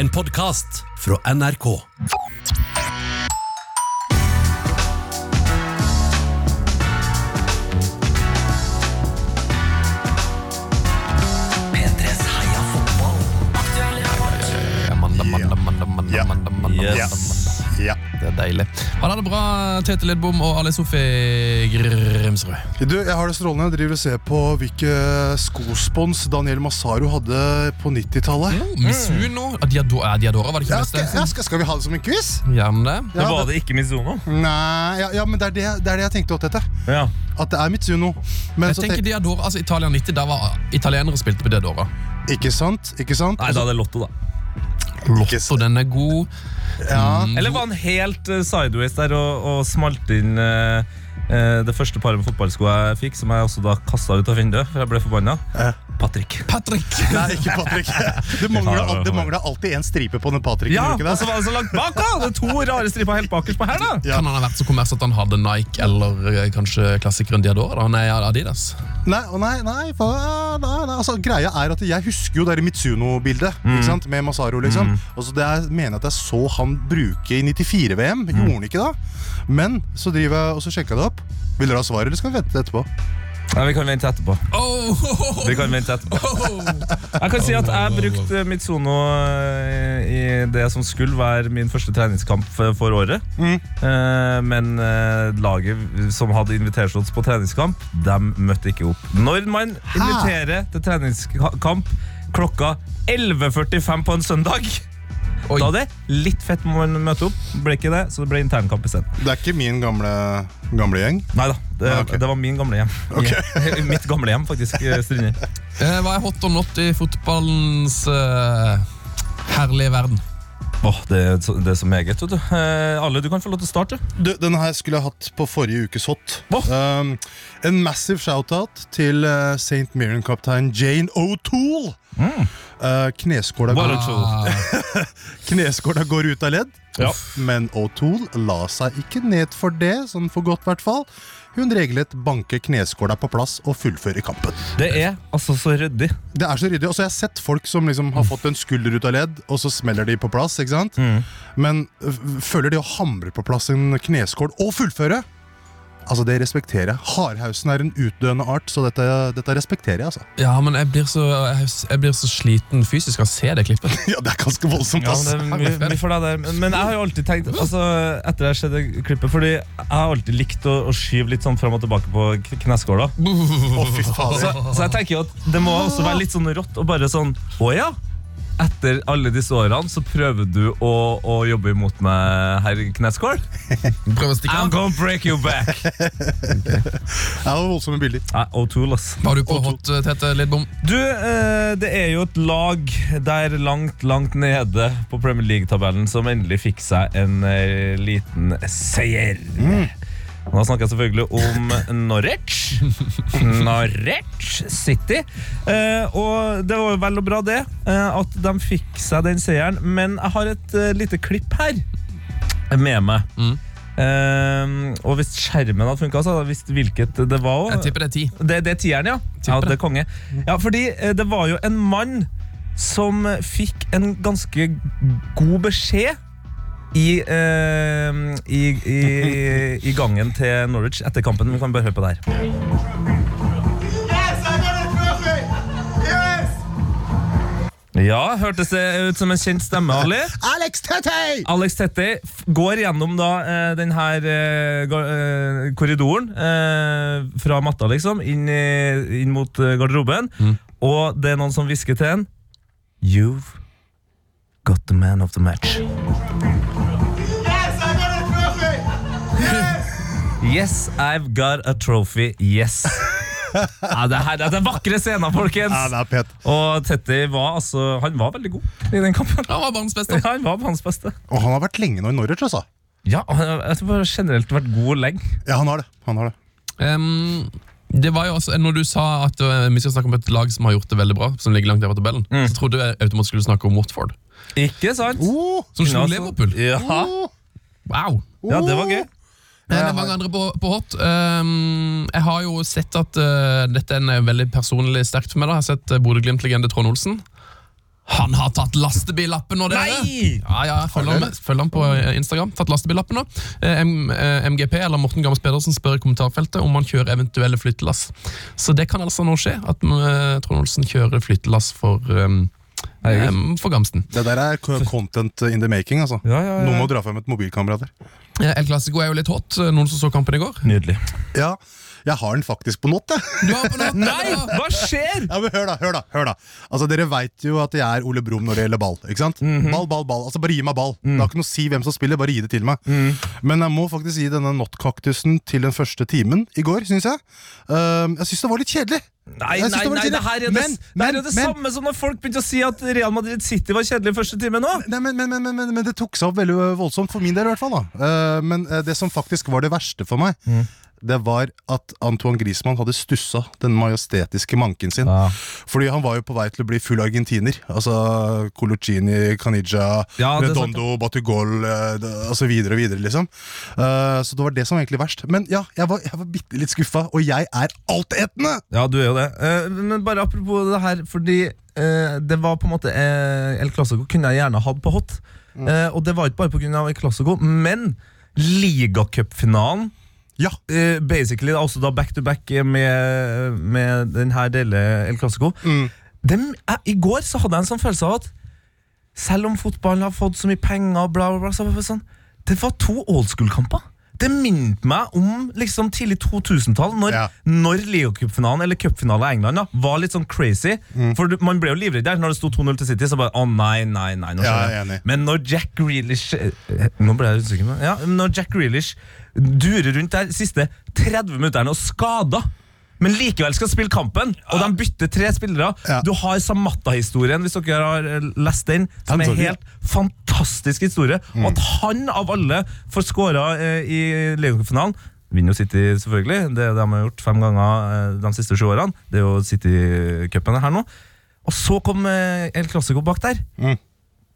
En podkast fra NRK. P3s Heia fotball. Mandag, mandag. Ja. Det er deilig. Ha det bra, Tete Lidbom og Ali Sofie Grimsrud. Du, jeg har det strålende. Jeg driver og ser på hvilke skospons Daniel Massaro hadde på 90-tallet. Misuno Diado er Diadora, var det ikke Ja, skal, ja, skal, skal vi ha det som en quiz? Gjerne det. Ja, det var det ikke Mizuno? Nei, ja, ja men det er det, det er det jeg tenkte òg, Tete. Ja. At det er Mizuno. Men Jeg så tenker tenk, Diadora, altså Italia 90, da var italienere spilte på Diadora. ikke sant? Ikke sant? Nei, da er det Lotto, da. Lotto, den er god. Ja, Eller var han helt eh, sideways der og, og smalt inn eh, eh, det første paret med fotballsko jeg fikk, som jeg også da kasta ut av vinduet, for jeg ble forbanna? Eh. Patrick. Patrick! Nei, ikke Patrick. Det mangler, det mangler alltid en stripe på den Patricken. Ja, og så var det så langt bak, da! Det er to rare striper helt bakerst på her, da. Ja. Kan han ha vært så kommers at han hadde Nike eller eh, kanskje klassikeren Diador? da? Nei, Adidas. Nei, nei, nei, for, nei, nei altså, Greia er at jeg husker jo det Mitsuno-bildet ikke sant, med Masaro. liksom Altså, det er, mener jeg at jeg så han bruke i 94-VM. Gjorde han ikke da? Men så driver jeg og så sjekker jeg det opp. Vil dere ha svaret, eller skal vi vente etterpå? Nei, Vi kan vente etterpå. Oh, Vi kan vente etterpå. Jeg kan si at jeg brukte Mitsuno eh, i det som skulle være min første treningskamp for året. Mm. Men eh, laget som hadde invitasjons på treningskamp, de møtte ikke opp. Når man inviterer til treningskamp klokka 11.45 på en søndag, Oi. da er det litt fett man møte opp. Ble ikke det, så det ble internkamp isteden. Det er ikke min gamle, gamle gjeng. Nei da, det, Ah, okay. det var min gamle hjem. I, mitt gamle hjem, faktisk. eh, Strinne. Eh, Hva er hot or not i fotballens uh, herlige verden? Åh, det, er det er så meget, vet du. Eh, alle, du kan få lov til å starte. Du, denne her skulle jeg hatt på forrige ukes hot. Hva? Um, en massive shout-out til uh, St. Mirren-kaptein Jane O'Toole. Uh, kneskåla, går, ah. kneskåla går ut av ledd, Ja. men O'Toole la seg ikke ned for det, sånn for godt i hvert fall. Hun regelrett banke kneskåla på plass og fullfører kampen. Det er altså så ryddig. Det er så ryddig. Og så har jeg sett folk som liksom har fått en skulder ut av ledd, og så smeller de på plass. ikke sant? Men øh, føler de å hamre på plass en kneskål og fullføre? Altså, det respekterer jeg. Hardhausen er en utdøende art, så dette, dette respekterer jeg. altså. Ja, men jeg blir, så, jeg, jeg blir så sliten fysisk av å se det klippet. Ja, Det er ganske voldsomt. Ja, men det mye, mye der. Men- Men jeg har jo alltid tenkt altså, Etter jeg har sett det klippet Fordi jeg har alltid likt å, å skyve litt sånn fram og tilbake på kneskåla. Fy Så, så jeg tenker jo at det må også være litt sånn rått og bare sånn Å ja! Etter alle disse årene så prøver du å, å jobbe imot meg, herr Kneskål. Prøv å stikke I'm av. gonna break you back! Det var voldsomme bilder. Nei, O'Toole, ass. Var du på hot, eh, Tete Lidbom? Du, eh, det er jo et lag der langt, langt nede på Premier League-tabellen som endelig fikk seg en eh, liten seier. Nå snakker jeg selvfølgelig om Norwich. Norwich City. Eh, og det var vel og bra det, eh, at de fikk seg den seieren. Men jeg har et eh, lite klipp her med meg. Mm. Eh, og hvis skjermen hadde funka, så hadde jeg visst hvilket det var. Jeg tipper det er ti. Det, det er tieren, ja. ja. Det det. er konge. Ja, fordi eh, det var jo en mann som fikk en ganske god beskjed i, eh, i, i, i gangen til Norwich etter kampen. Vi kan bare høre på det her. Yes, I got a trophy! Yes! Ja, hørtes det ut som en kjent stemme, Ali? Alex Tettey! Alex Tettey går gjennom da eh, den her eh, eh, korridoren eh, fra matta, liksom, inn, i, inn mot garderoben. garderoben. Og det er noen som hvisker til en You've got the man of the match. Yes, I've got a trophy. Yes. Ja, det, her, det er vakre scener, folkens. Ja, det er pet. Og Tetty var altså Han var veldig god i den kampen. Han var banens beste. Ja, han var banens beste. Og han har vært lenge nå i Norwich, altså. Ja, han- har generelt vært god lenge. Ja, han har det. Han har det. Um, det var jo også, når du sa at eh, vi skal snakke om et lag som har gjort det veldig bra, som ligger langt over tabellen, tabellen, så trodde jeg automatisk skulle snakke om Watford. Ikke sant? Oh, Som slo Liverpool. Ja. Wow! ja, det var gøy. Men det er mange andre på, på hot. Um, jeg har jo sett at uh, dette er en, eh, veldig personlig sterkt for meg. da Jeg har sett uh, Bodø-Glimt-legende Trond Olsen. Han har tatt lastebillappen nå, dere! Nei! Ja, ja, følger, Har han, følger han på Instagram. Tatt lastebillappen nå. Eh, MGP, eller Morten Gams Pedersen, spør i kommentarfeltet om han kjører eventuelle flyttelass. Så det kan altså nå skje, at eh, Trond Olsen kjører flyttelass for, um, for Gamsten. Det der er content in the making, altså. Ja, ja, ja. Noen må dra frem et mobilkamera der. El Clásico er jo litt hot. Noen som så kampen i går? Nydelig. Ja, jeg har den faktisk på not, jeg. Nei, hva skjer? Ja, men hør da, hør da, hør da. Altså Dere vet jo at jeg er Ole Brumm når det gjelder ball Ikke sant? Ball, ball, ball, altså bare gi meg ball. Det har ikke noe å si hvem som spiller, bare gi det til meg. Men jeg må faktisk gi denne not-kaktusen til den første timen i går, synes jeg. Ehm, Jeg synes det var litt kjedelig. Nei, nei, det nei, det her er det, Men, det, her er det men- samme som når folk begynte å si at Real Madrid City var kjedelig første time nå. Nei, men, men, men, men, men, men det tok seg opp veldig voldsomt For min del i hvert fall da. Uh, Men eh, det som faktisk var det verste for meg Det var at Antoine Griezmann hadde stussa Den majestetiske manken sin Ja. Fordi han var jo på vei til å bli full argentiner Altså Colocini, Caniggia Ja, Redondo, Batugol eh, det- videre og videre liksom Uh, Så det var det som var egentlig verst Men ja, jeg var, jeg var bitte litt skuffa Og jeg er altetende Ja, du er jo det. Uh, men bare apropos det her, fordi uh, det var på en måte El Clasico kunne jeg gjerne hatt på hot. Eh, og det var ikke bare pga. El Clasico, men ligacupfinalen Ja, Uh, basically også da back to back med, med den her dele El Clásico. Mm. I går så hadde jeg en sånn følelse av at selv om fotballen har fått så mye penger, bla, bla, bla, så var det sånn, det var to old school-kamper. Det minte meg om liksom tidlig 2000-tall, når, Ja. når ligacupfinalen eller cupfinalen i England da, var litt sånn crazy. Mm. For Man ble jo livredd der når det sto 2-0 til City. Så bare, å nei, nei, nei nå Ja. Men når Jack Grealish eh, Nå ble jeg usikker. men- Ja, når Jack Grealish durer rundt der siste 30 minutter og skada men likevel skal spille kampen, og de bytter tre spillere. Ja. Du har Samatta-historien, hvis dere har eh, lest den, som er en helt fantastisk historie. Og at han av alle får skåra eh, i Ligafinalen Vinner jo City, selvfølgelig. Det de har gjort fem ganger eh, de siste sju årene. Det er jo City-cupen her nå. Og så kom El Clásico bak der.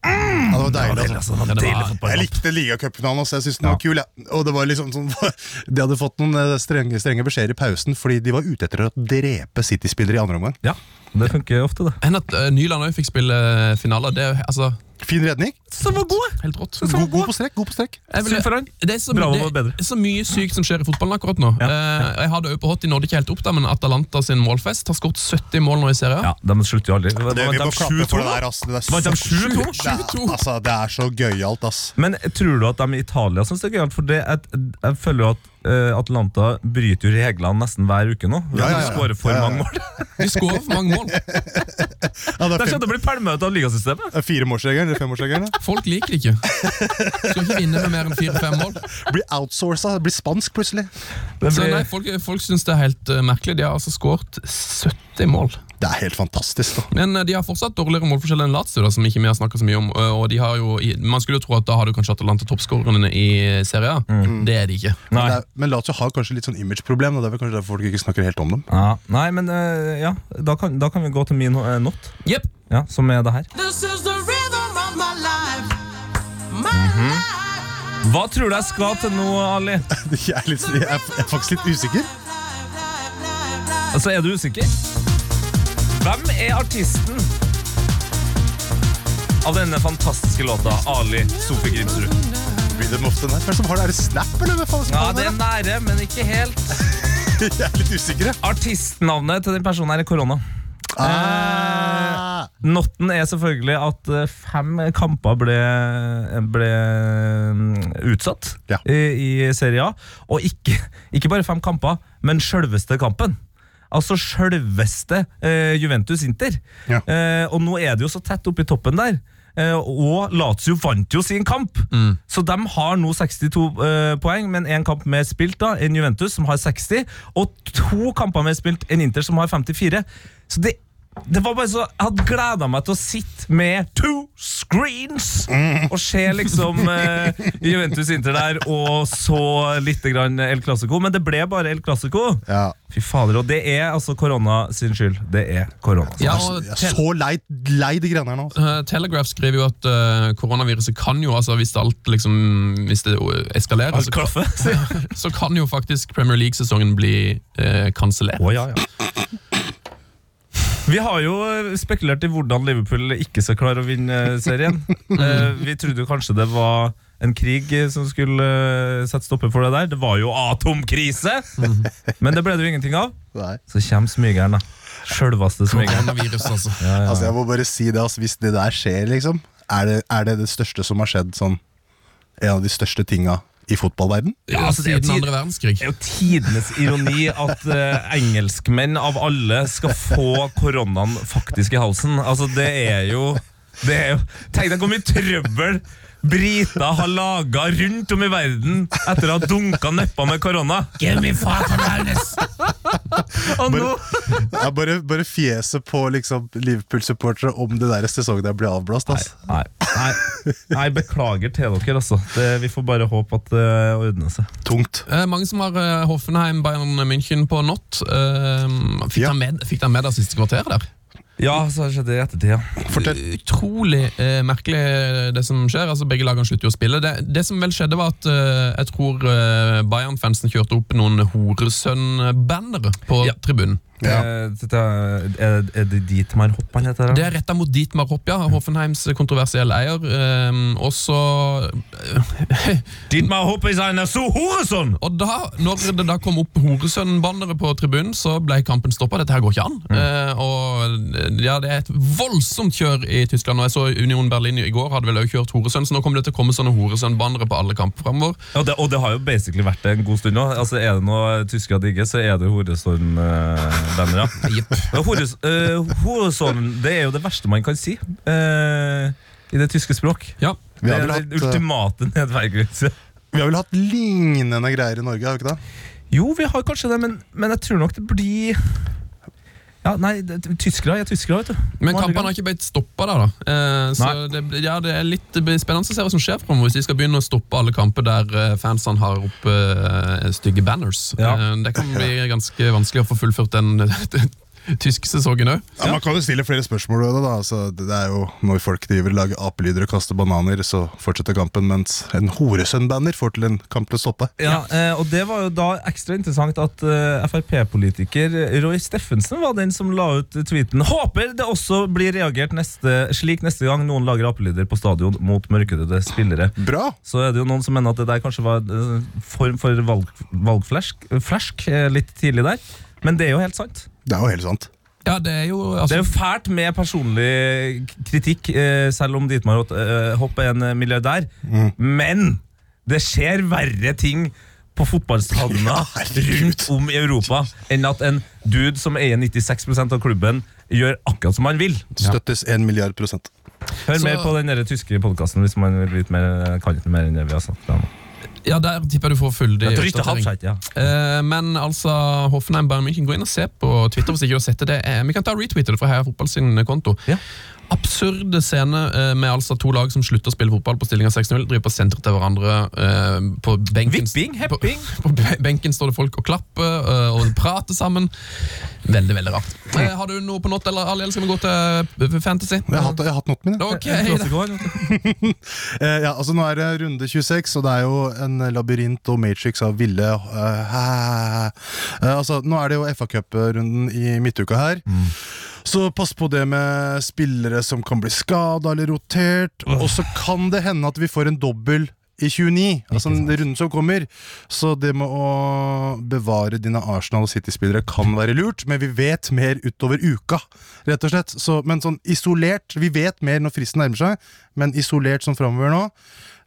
Ja, det var deilig altså. altså, det var Ja, det var- deilig. Jeg likte ligacupfinalen også, jeg synes den var kul. Ja. Og det var liksom sånn De hadde fått noen eh, strenge, strenge beskjeder i pausen fordi de var ute etter å drepe City-spillere i andre omgang. Ja, det funker ofte, det. Enn at uh, Nyland også fikk spille finaler. Det altså Fin redning. Som var god! helt rått. God, god på strekk. god på strekk vil-. Det er, så, det, er så mye sykt som skjer i fotballen akkurat nå. Eh, jeg hadde jo på hot, De nådde ikke helt opp, da, men Atalanta sin målfest har skåret 70 mål nå i serien. Ja, De slutter jo aldri. det, det, Vi de må klappe for det der. ass. Det er Vant de så- 7-2? Det er, altså, det er så gøyalt, ass. Men tror du at de i Italia syns det er gøyalt? For det, jeg, jeg føler jo at eh, Atlanta bryter jo reglene nesten hver uke nå. Ja, ja, ja. De skårer for Ja, ja, ja. mange mål. De skårer for mange mål. Ja, det De er kommer til å bli pælma ut av ligasystemet. Firemålsregelen eller femårsregelen. Folk liker det ikke. Skal ikke vinne med mer enn fire-fem mål. Blir outsourca, blir spansk plutselig. Det Så blir- nei, Folk, folk syns det er helt uh, merkelig. De har altså skåret 70 mål. Det er helt fantastisk. da Men eh, de har fortsatt dårligere målforskjell enn Lazio, da, som ikke vi har snakket så mye om. eh, Og de har jo, Man skulle jo tro at da har du kanskje Atalanta toppskårerne i Serie A. Det er de ikke. Nei. Men, er, men Lazio har kanskje litt sånn imageproblem, og det er vel kanskje derfor folk ikke snakker helt om dem. Ja, nei, men uh, ja, da kan, da kan vi gå til min uh, not, yep. ja, som er det her. This is the rhythm of my life. My Mhm. life. Hva tror du jeg skal til nå, Ali? Jeg er, litt, jeg er, jeg er faktisk litt usikker. Altså, Er du usikker? Hvem er artisten av denne fantastiske låta? Ali Sofie Grimsrud. Rhythm of the Night. Hvem som har det? Er det Snap, eller hva faen? Ja, det er nære, men ikke helt. Jeg er litt usikker. jeg. Artistnavnet til den personen her er korona. Ah, Notten er selvfølgelig at eh, fem kamper ble, ble mm, utsatt Ja. i, i Serie A. Og ikke, ikke bare fem kamper, men sjølveste kampen. Altså sjølveste eh, Juventus Inter. Ja. Eh, og nå er det jo så tett oppi toppen der. Eh, og Lazio vant jo sin kamp, så de har nå 62 eh, poeng, men én kamp mer spilt da enn Juventus, som har 60, og to kamper mer spilt enn Inter, som har 54. Så det, det var bare så Jeg hadde gleda meg til å sitte med two screens og se liksom eh, Juventus Inter der, og så litt grann El Clásico, men det ble bare El Clásico. ja. Fy fader, og det er altså korona sin skyld. Det er korona. sin Ja, og Jeg er Tel så lei, lei de greiene her nå. eh, Telegraph skriver jo at eh, koronaviruset kan jo, altså hvis alt liksom Hvis det eskalerer, Alt så, kaffe? så kan jo faktisk Premier League-sesongen bli uh, kansellert. Å, ja, ja. Vi har jo spekulert i hvordan Liverpool ikke skal klare å vinne eh, serien. Eh, vi trodde jo kanskje det var en krig eh, som skulle eh, sette stopper for det der. Det var jo atomkrise! Men det ble det jo ingenting av. Så kommer smygeren, da. Sjølveste smygeren. Altså. Ja, ja. Altså, jeg må bare si det, altså, hvis det der skjer, liksom Er det er det, det største som har skjedd sånn En av de største tinga i fotballverden? Ja, altså, det er jo Siden andre verdenskrig. Det er jo tidenes ironi at uh, engelskmenn av alle skal få koronaen faktisk i halsen. Altså, det er jo det er jo, Tenk deg hvor mye trøbbel briter har laga rundt om i verden etter å ha dunka neppa med korona. Give me fucking nå Ja, bare, bare fjeset på liksom Liverpool-supportere om det der sesongen der blir avblåst. Altså. Nei, nei, nei, beklager til dere, altså. Det, vi får bare håpe at det ordner seg. Tungt. Eh, mange som har eh, Hoffenheim, Bayern München på not. Eh, fikk Ja. dere med, fikk med det siste kvarteret der? Ja, så skjedde det i ettertid, ja. Fortell. Utrolig eh, merkelig eh, det som skjer. altså Begge lagene slutter jo å spille. Det, det som vel skjedde, var at eh, jeg tror eh, Bayern-fansen kjørte opp noen Horesønn-bannere på Ja. tribunen. Ja. Eh, er, er, er det Dietmar Hopp han heter? Det da? er retta mot Dietmar Hopp, ja. Hoffenheims kontroversielle eier. Um, og så Dietmar Hopp is einer so Horesønn! Og da når det da kom opp Horesønn-bannere på tribunen, så ble kampen stoppa. Dette her går ikke an. Eh, og ja, Det er et voldsomt kjør i Tyskland. Og jeg så Union Berlin i går hadde vel også kjørt Horesønn, så nå kommer det til å komme sånne Horesønn-bannere på alle kamper fremover. Og det, og det har jo basically vært det en god stund nå. Altså, er det noe tyskere digger, så er det Horesson-bannere. Men Hores, uh, det er jo det verste man kan si eh, i det tyske språk. Ja. Det er den hatt, eh, ultimate nedverdigelse. Vi har vel hatt lignende greier i Norge, har vi ikke det? Jo, vi har kanskje det, men, men jeg tror nok det blir Ja, nei, tyskere er tyskere, vet du. Men kampene har ikke blitt stoppa der, da. Eh, så det, ja, det er litt spennende å se hva som skjer fremover hvis de skal begynne å stoppe alle kamper der eh, fansene har oppe uh, stygge banners. Ja. Eh, det kan bli ganske vanskelig å få fullført den tyske sesongen òg. Ja, Man kan jo stille flere spørsmål da altså, Det er jo Når folk driver lager apelyder og kaster bananer, så fortsetter kampen, mens en Horesønn-banner får til en kamp til å stoppe. Ja, eh, og det var jo da ekstra interessant at eh, Frp-politiker Roy Steffensen var den som la ut tweeten. Håper det også blir reagert neste, slik neste gang noen lager apelyder på stadion mot mørkhudede spillere. Bra! Så er det jo noen som mener at det der kanskje var en form for valg, valgflask flask, eh, litt tidlig der. Men det er jo helt sant. Det er jo helt sant. Ja, det er jo Det altså, er jo fælt med personlig kritikk, eh, selv om Dietmar Hopp eh, Hopp er en milliardær. Men det skjer verre ting på fotballstadioner rundt om i Europa enn at en dude som eier 96% av klubben, gjør akkurat som han vil. Støttes en milliard prosent. Hør Så- mer på den tyske podkasten hvis man vil vite mer, kan litt mer enn det vi har snakket Ja. Ja, der tipper jeg du får tror oppdatering. ja. Uh, men altså, Hoffenheim Bayern München, gå inn og se på Twitter hvis ikke du har sett det. det. Er, vi kan ta retweete det fra Heia Fotball sin konto. Ja. Absurde scene eh, med altså to lag som slutter å spille fotball på stillinga 6-0. Driver på senter til hverandre. eh, på benken, Vipping, på, hepping. på be- benken står det folk og klapper eh, og prater sammen. Veldig, veldig rart. Har du noe på not, eller eller skal vi gå til Fantasy? Jeg har hatt, jeg har hatt noten min. jeg. Ok, En da. klassiker, vet du. Eh, ja, altså Nå er det runde 26, og det er jo en labyrint og matrix av ville uh. Altså, Nå er det jo FA Cup-runden i midtuka her. Så pass på det med spillere som kan bli skada eller rotert. Og så kan det hende at vi får en dobbel i 29, altså den runden som kommer. Så det med å bevare dine Arsenal- og City-spillere kan være lurt, men vi vet mer utover uka, rett og slett. Så, men sånn isolert Vi vet mer når fristen nærmer seg, men isolert som framover nå.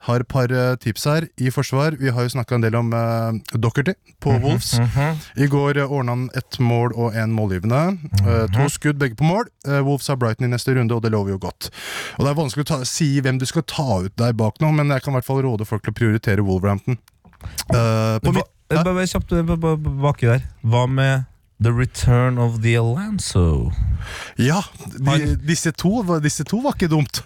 Har et par eh, tips her i forsvar. Vi har jo snakka en del om uh, Dockerty på Wolves. I går uh, ordna han ett mål og én målgivende. Eh, to skudd, begge på mål. Uh, Wolves har Brighton i neste runde, og det lover jo godt. Og Det er vanskelig å ta, si hvem du skal ta ut der bak nå, men jeg kan i hvert fall råde folk til å prioritere Wolverhampton. Uh, på mitt, eh, Bare kjapt eh, baki der. Hva med The Return of the Alanzo. ja, de, disse, to, disse to var ikke dumt.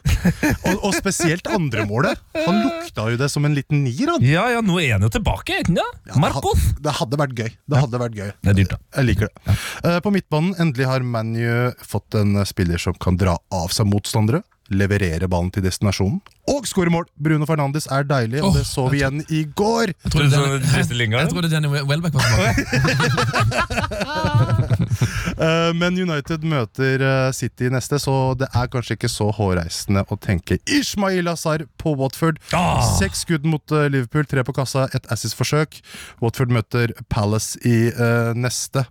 og, og spesielt andremålet. Han lukta jo det som en liten nier, han. Ja, ja, nå er han jo tilbake, det? Ja, det Marcos. had- Det hadde vært gøy. Det hadde vært gøy. Det er dyrt, da. Jeg liker det. Eh, på midtbanen endelig har ManU fått en spiller som kan dra av seg motstandere. Leverere ballen til destinasjonen. Og skåre mål! Bruno Fernandes er deilig, og oh, det så vi igjen i går. Jeg trodde jeg trodde Danny Welbeck var tilbake. Eh, men United møter eh, City neste, så det er kanskje ikke så hårreisende å tenke Ishmael Azar på Watford. Seks skudd mot eh, Liverpool, tre på kassa, et Assis-forsøk. Watford møter Palace i uh, neste.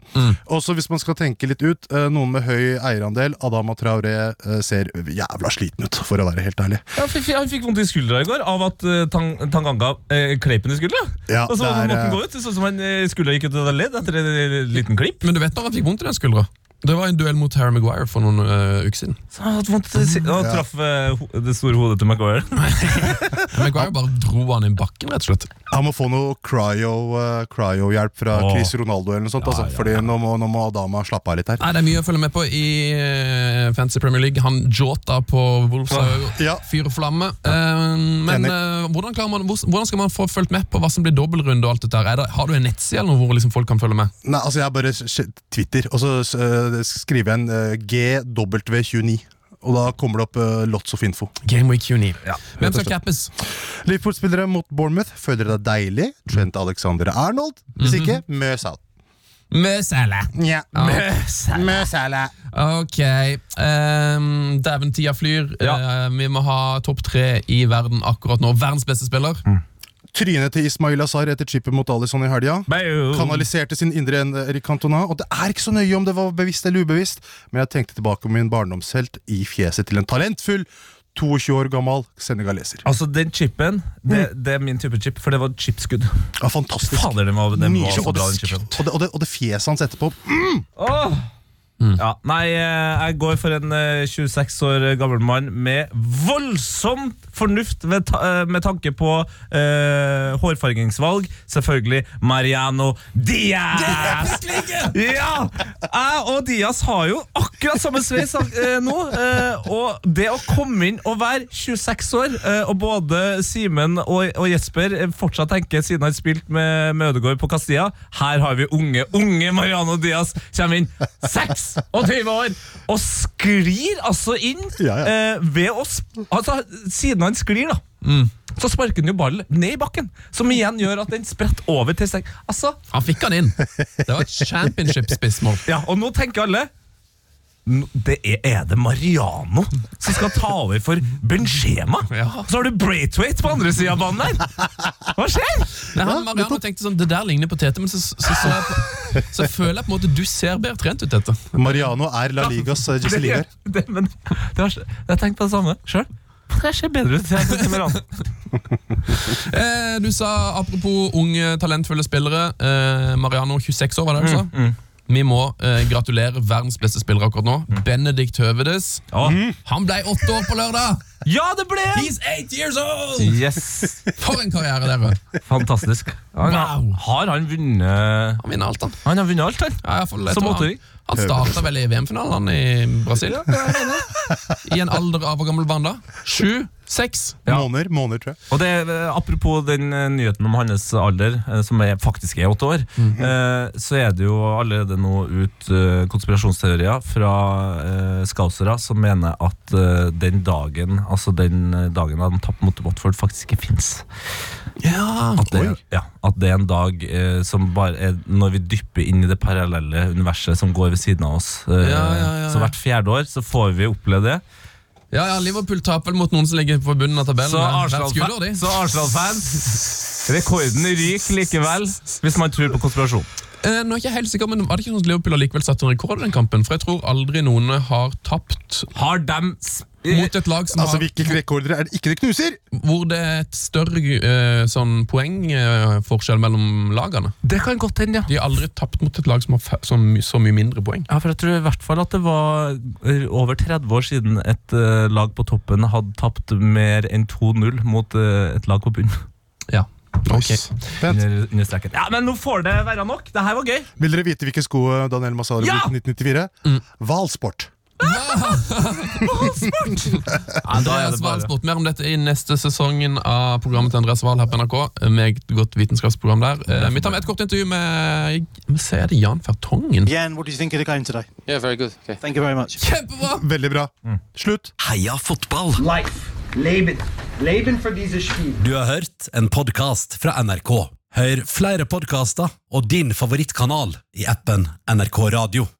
Og så hvis man skal tenke litt ut, uh, noen med høy eierandel, Adama Traoré uh, ser jævla sliten ut, for å være helt ærlig. Ja, han fikk- han fikk vondt i skuldra i går av at uh, tang, Tanganga uh, kleip den i skuldra. Ja, og så er, måtte han gå ut, sånn som han uh, skuldra gikk ut av ledd etter en liten klipp. Men du vet når han fikk vondt i den skuldra? Det var en duell mot Harry Maguire for noen uh, uker siden. Så han hadde vondt og Ja. traff uh, det store hodet til Maguire. Maguire bare dro han i bakken, rett og slett. Han må få noe cryo, eh, cryo-hjelp fra Åh. Chris Ronaldo eller noe sånt. altså, fordi nå må, nå må Adama slappe av litt her. Nei, Det er mye å følge med på i uh, Fantasy Premier League. Han Jota på Wolves Ja. fyr og flamme. Uh, men eh, hvordan, man, hvordan skal man få fulgt med på hva som blir dobbeltrunde? og alt dette her? Er det, Har du en nettside eller noe hvor liksom folk kan følge med? Nei, altså Jeg bare Twitter, og så eh, skriver jeg en eh, GW29. Og da kommer det opp uh, lots of info. Game Week 29. Ja, Hvem skal cappes? Liverpool-spillere mot Bournemouth. Føler dere det er deilig? Trent Alexander Arnold? Hvis ikke, møs out. Møsele. Nja. Ja. Møs alle. Ok. Um, Dæven, tida flyr. Ja. Uh, vi må ha topp tre i verden akkurat nå. Verdens beste spiller. Trynet til Ismail Azar etter chippet mot Alison i helga. Kanaliserte sin indre en Erik Cantona. Og det er ikke så nøye om det var bevisst eller ubevisst, men jeg tenkte tilbake på min barndomshelt i fjeset til en talentfull 22 år gammel senegaleser. Altså, den chipen, det, det er min type chip, for det var chipskudd. Ja, fantastisk. Fader, den var, den var så bra, den og, det, og, det, og det fjeset hans etterpå Åh! Ja, nei, eh, jeg går for en eh, 26 år gammel mann med voldsom fornuft med, eh, med tanke på uh, hårfargingsvalg. Selvfølgelig Mariano Diaz! Ja! Jeg og Diaz har jo akkurat samme sveis uh, nå. Uh, og det å komme inn og være 26 år, eh, og både Simen og, og Jesper eh, fortsatt tenker, siden han spilt med, med Ødegaard på Castilla, her har vi unge, unge Mariano Diaz kommer inn 26 år og sklir altså inn Ja, ja. eh, ved oss. Altså, siden han sklir, da. Så sparker han jo ballen ned i bakken, som igjen gjør at den spretter over til seg. Altså, Han fikk han inn. Det var et championship-spissmål. ja, Og nå tenker alle "N- det er, er det Mariano som skal ta over for Benzema? Ja. Så har du Braithwaite på andre sida av banen der! Hva skjer? Nei, han Mariano tenkte sånn, Det der ligner på Tete, men så, så, så, jeg så føler jeg på en måte du ser bedre trent ut, Tete. Mariano er La Ligas ja, Jesse Liger. Det, men, det har, jeg har tenkt på det samme sjøl. Jeg ser bedre ut enn Mariano. Eh, du sa, apropos unge, talentfulle spillere eh, Mariano, 26 år, var det du sa? Vi må eh, gratulere verdens beste spiller akkurat nå. Benedikt Høvedes. Ja. Han ble åtte år på lørdag! ja, det ble han! He's eight years old! Yes, For en karriere, dere. Fantastisk. Han, Wow. Har han vunnet Han vinner alt, han. Han har vunnet alt, han. Ja, i hvert fall, jeg Som tror åtteåring? Han, han starta vel i VM-finalen han, i Brasil. I en alder av hvor gammel var han da? Sju? Seks? Måneder, måneder, tror jeg. Og det, eh, Apropos den eh, nyheten om hans alder, eh, som er, faktisk er åtte år, eh, så er det jo allerede nå ut eh, konspirasjonsteorier fra eh, skausere som mener at eh, den dagen Altså den dagen han tapte mot Watford, faktisk ikke fins. Ja. At, det- ja, at det er en dag eh, som bare er når vi dypper inn i det parallelle universet som går ved siden av oss. Eh, Ja, ja, ja, Så hvert fjerde år så får vi oppleve det. Ja, ja, Liverpool taper mot noen som ligger på bunnen av tabellen. Så Arsenal-fans Rekorden ryker likevel, hvis man tror på konspirasjon. Eh, nå er jeg ikke helt sikker, men Var det ikke sånn at Liverpool har likevel satt en rekord i den kampen? For jeg tror aldri noen har tapt Har dem s- mot et lag som Altså, har, Hvilke rekorder er det ikke det knuser? hvor det er et større uh, sånn poengforskjell mellom lagene. Det kan godt hende, ja. De har aldri tapt mot et lag som har så, my så mye mindre poeng. Ja, for jeg tror i hvert fall at det var eh, over 30 år siden et uh, lag på toppen hadde tapt mer enn 2-0 mot eh, et lag på bunnen. Ja. Ok. Vent. Under, under streken. Ja, men nå får det være nok. Det her var gøy. Vil dere vite hvilke sko eh, Daniel Massaro Ja! brukte i 1994? Mm. Ja, er Andreas Wahl bare Mer om dette i neste sesongen av programmet til Andreas Wahl her på NRK. Meget godt vitenskapsprogram der. Eh, Vi tar med et kort intervju med Vi ser det Jan Fertongen. Jan, what do you think of the game? Yeah, very good. Okay. Thank you very much. Kjempebra! Veldig bra. Slutt. Heia fotball! Life. Leben. Leben for diese Spiel. Du har hørt en podkast fra NRK. Hør flere podkaster og din favorittkanal i appen NRK Radio.